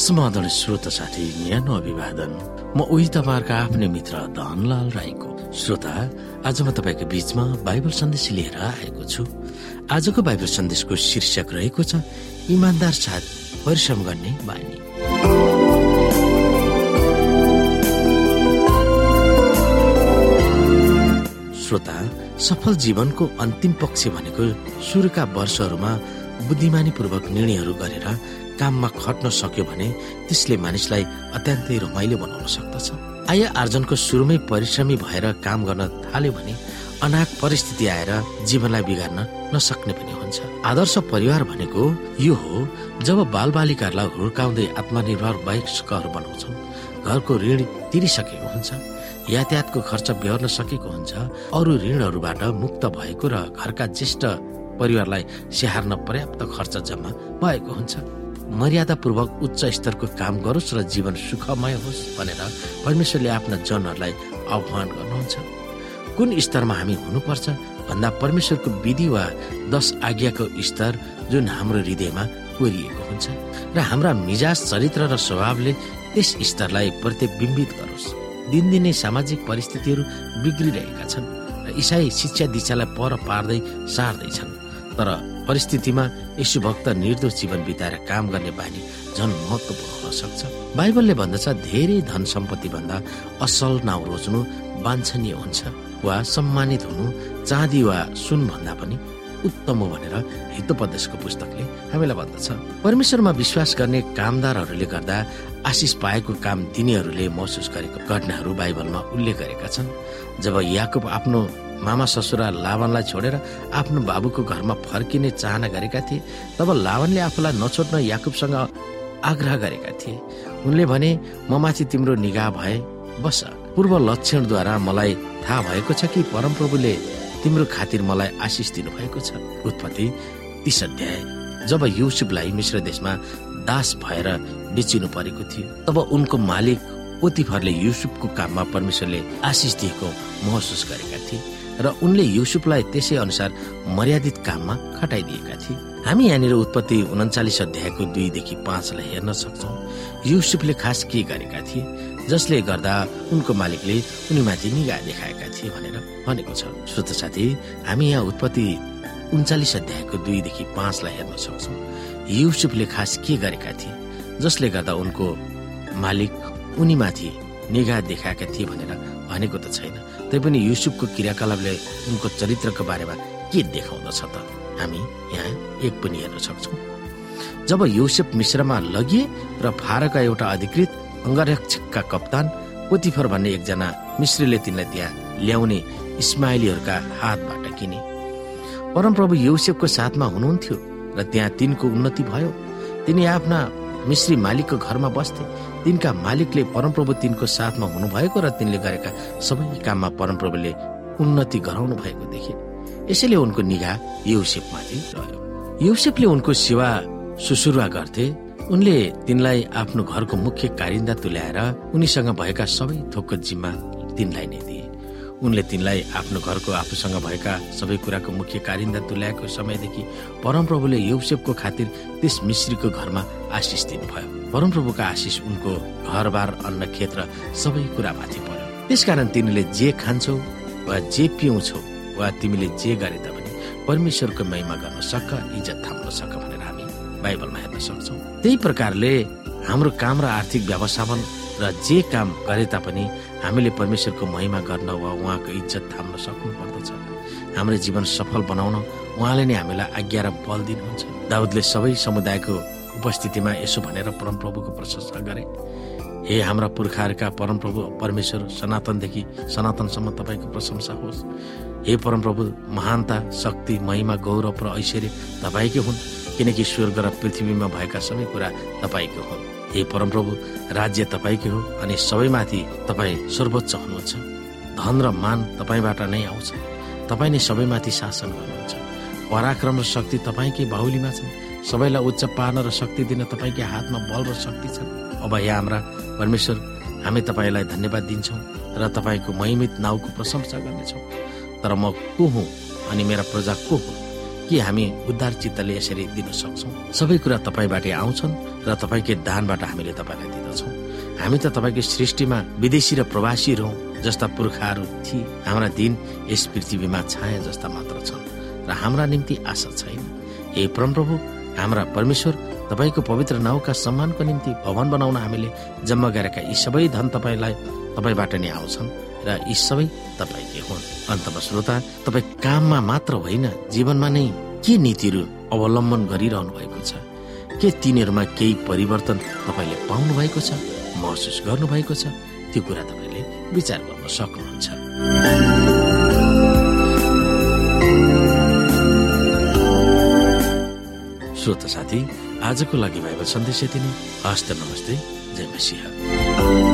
समाधान श्रोता साथी न्यानो अभिवादन म उही तपाईँहरूको आफ्नै मित्र धनलाल राईको। श्रोता आज म तपाईँको बीचमा बाइबल सन्देश लिएर आएको छु। आजको बाइबल सन्देशको शीर्षक रहेको छ इमान्दार साथ परिश्रम गर्ने बानी श्रोता सफल जीवनको अन्तिम पक्ष भनेको सुरुका वर्षहरूमा बुद्धिमानीपूर्वक निर्णयहरू गरेर काममा खट्न सक्यो भने त्यसले मानिसलाई अत्यन्तै रमाइलो बनाउन सक्दछ। आय आर्जनको सुरुमै परिश्रमी भएर काम गर्न थाल्यो भने अनाक परिस्थिति आएर जीवनलाई बिगार्न नसक्ने पनि हुन्छ। आदर्श परिवार भनेको यो हो जब बालबालिकाहरूलाई हुर्काउँदै आत्मनिर्भर वयस्कहरू बनाउँछन् घरको ऋण तिरिसकेको हुन्छ यातायातको खर्च बेहोर्न सकेको हुन्छ अरू ऋणहरूबाट मुक्त भएको र घरका ज्येष्ठ परिवारलाई स्याहार्न पर्याप्त खर्च जम्मा भएको हुन्छ। मर्यादापूर्वक उच्च स्तरको काम गरोस् र जीवन सुखमय होस् भनेर परमेश्वरले आफ्ना जनहरूलाई आह्वान गर्नुहुन्छ। कुन स्तरमा हामी हुनुपर्छ? भन्दा परमेश्वरको विधि वा दश आज्ञाको स्तर जुन हाम्रो हृदयमा कोरिएको हुन्छ र हाम्रा मिजाज चरित्र र स्वभावले त्यस स्तरलाई प्रतिबिम्बित गरोस्। दिनदिनै सामाजिक परिस्थितिहरू बिग्रिरहेका छन् र इसाई शिक्षा दिशालाई पर पार्दै सार्दैछन्। तर परिस्थितिमा यसु भक्त निर्दोष जीवन बिताएर काम गर्ने बानी झन महत्वपूर्ण हुन सक्छ। बाइबलले भन्दछ धेरै धन सम्पत्ति भन्दा असल नाउँ रोज्नु वाञ्छनीय हुन्छ वा सम्मानित हुनु चाँदी वा सुन भन्दा पनि उत्तम हो भनेर हितोपदेशको पुस्तकले हामीलाई भन्दछ। परमेश्वरमा विश्वास गर्ने कामदारहरूले गर्दा आशिष पाएको काम दिनेहरूले महसुस गरेको घटनाहरू बाइबलमा उल्लेख गरेका छन्। जब याकुब आफ्नो मामा ससुरा लावनलाई छोडेर आफ्नो बाबुको घरमा फर्किने चाहना गरेका थिए तब लावनले आफूलाई नछोड्न याकुबसँग आग्रह गरेका थिए। उनले भने म माथि तिम्रो निगाह भए बस। पूर्व लक्षणद्वारा मलाई थाहा भएको छ कि परमप्रभुले तिम्रो खातिर मलाई आशिष दिनु भएको छ। उत्पत्ति तीस अध्याय। जब युसुफलाई मिश्र देशमा दास भएर बेचिनु परेको थियो तब उनको मालिक पोतिफरले युसुफको काममा परमेश्वरले आशिष दिएको महसुस गरेका थिए। र उनले युसुफलाई त्यसै अनुसार मर्यादित काममा खटाइदिएका थिए। हामी यहाँनिर उत्पत्ति उन्चालिस अध्यायको दुईदेखि पाँचलाई हेर्न सक्छौ। युसुफले खास के गरेका थिए जसले गर्दा उनको मालिकले उनीमाथि निगाह देखाएका थिए भनेर भनेको छ। श्रोत साथी हामी यहाँ उत्पत्ति उन्चालिस अध्यायको दुईदेखि पाँचलाई हेर्न सक्छौ। युसुफले खास के गरेका थिए जसले गर्दा उनको मालिक उनीमाथि निगाह देखाएका थिए भनेर भनेको त छैन। तैपनि युसुफको क्रियाकलापले उनको चरित्रको बारेमा के देखाउँदछ त? हामी यहाँ एक पनि हेर्न सक्छौँ। जब युसुफ मिश्रमा लगिए र फारका एउटा अधिकृत अङ्गरक्षकका कप्तान पोतिफर भन्ने एकजना मिश्रीले तिनलाई त्यहाँ ल्याउने इस्माइलीहरूका हातबाट किने। परमप्रभु युसेफको साथमा हुनुहुन्थ्यो र त्यहाँ तिनको उन्नति भयो। तिनी आफ्ना मिश्री मालिकको घरमा बस्थे। तिनका मालिकले परमप्रभु तिनको साथमा हुनुभएको र तिनले गरेका सबै काममा परमप्रभुले उन्नति गराउनु भएको देखे यसैले उनको निगाह युसेफमाथि रह्यो। युसेफले उनको सेवा सुसुरुवा गर्थे। उनले तिनलाई आफ्नो घरको मुख्य कारिन्दा तुल्याएर उनीसँग भएका सबै थोकको जिम्मा तिनलाई नै दिए। उनले तिनलाई आफ्नो घरको आफूसँग भएका सबै कुराको मुख्य कारिन्दा तुल्याएको समयदेखि परमप्रभुले यौसेफको खातिर त्यस मिश्रीको घरमा आशिष दिनुभयो। परमप्रभुका आशिष उनको घरबार अन्न खेत र सबै कुरामाथि पर्यो त्यसकारण तिमीले जे खान्छौ वा जे पिउँछौ वा तिमीले जे गरे तापनि परमेश्वरको महिमा गर्न सक इज्जत थाम्न सक भनेर हामी बाइबलमा हेर्न सक्छौ। त्यही प्रकारले हाम्रो काम र आर्थिक व्यवस्थापन र जे काम गरे तापनि हामीले परमेश्वरको महिमा गर्न वा उहाँको इज्जत थाम्न सक्नु पर्दछ हाम्रो जीवन सफल बनाउन उहाँले नै हामीलाई आज्ञा र बल दिनुहुन्छ। दाउदले सबै समुदायको उपस्थितिमा यसो भनेर परमप्रभुको प्रशंसा गरे। हे हाम्रा पुर्खाहरूका परमप्रभु परमेश्वर सनातनदेखि सनातनसम्म तपाईँको प्रशंसा होस्। हे परमप्रभु महानता शक्ति महिमा गौरव र ऐश्वर्य तपाईँकै हुन् किनकि स्वर्ग र पृथ्वीमा भएका सबै कुरा तपाईँको हुन्। हे परमप्रभु राज्य तपाईँकै हो अनि सबैमाथि तपाईँ सर्वोच्च हुनुहुन्छ। धन र मान तपाईँबाट नै आउँछ। तपाईँ नै सबैमाथि शासन गर्नुहुन्छ। पराक्रम र शक्ति तपाईँकै बाहुलीमा छन् सबैलाई उच्च पार्न र शक्ति दिन तपाईँकै हातमा बल र शक्ति छन् अब यहाँ हाम्रा परमेश्वर हामी तपाईँलाई धन्यवाद दिन्छौँ र तपाईँको महिमित नाउँको प्रशंसा गर्नेछौँ। तर म को हुँ अनि मेरा प्रजा को हुन्? के हामी उद्धार चित्तले यसरी दिन सक्छौँ? सबै कुरा तपाईँबाटै आउँछन् र तपाईँकै दानबाट हामीले तपाईँलाई दिँदछौँ। हामी त तपाईँकै सृष्टिमा विदेशी र प्रवासीहरू हौ जस्ता पुर्खाहरू थिए। हाम्रा दिन यस पृथ्वीमा छाया जस्ता मात्र छन् र हाम्रा निम्ति आशा छैन। ए परमप्रभु हाम्रा परमेश्वर तपाईँको पवित्र नाउँका सम्मानको निम्ति भवन बनाउन हामीले जम्मा गरेका यी सबै धन तपाईँलाई तपाईँबाट नै आउँछन्। र यी सबै तपाईँकै हुन्। अन्तमा श्रोता तपाईँ काममा मात्र होइन जीवनमा नै के नीतिहरू अवलम्बन गरिरहनु भएको छ? के तिनीहरूमा केही परिवर्तन तपाईँले पाउनु भएको छ महसुस गर्नुभएको छ? त्यो कुरा तपाईँले विचार गर्न सक्नुहुन्छ। श्रोता साथी आजको लागि बाइबल सन्देश यति नै। हस्त नमस्ते। जय मसिंह।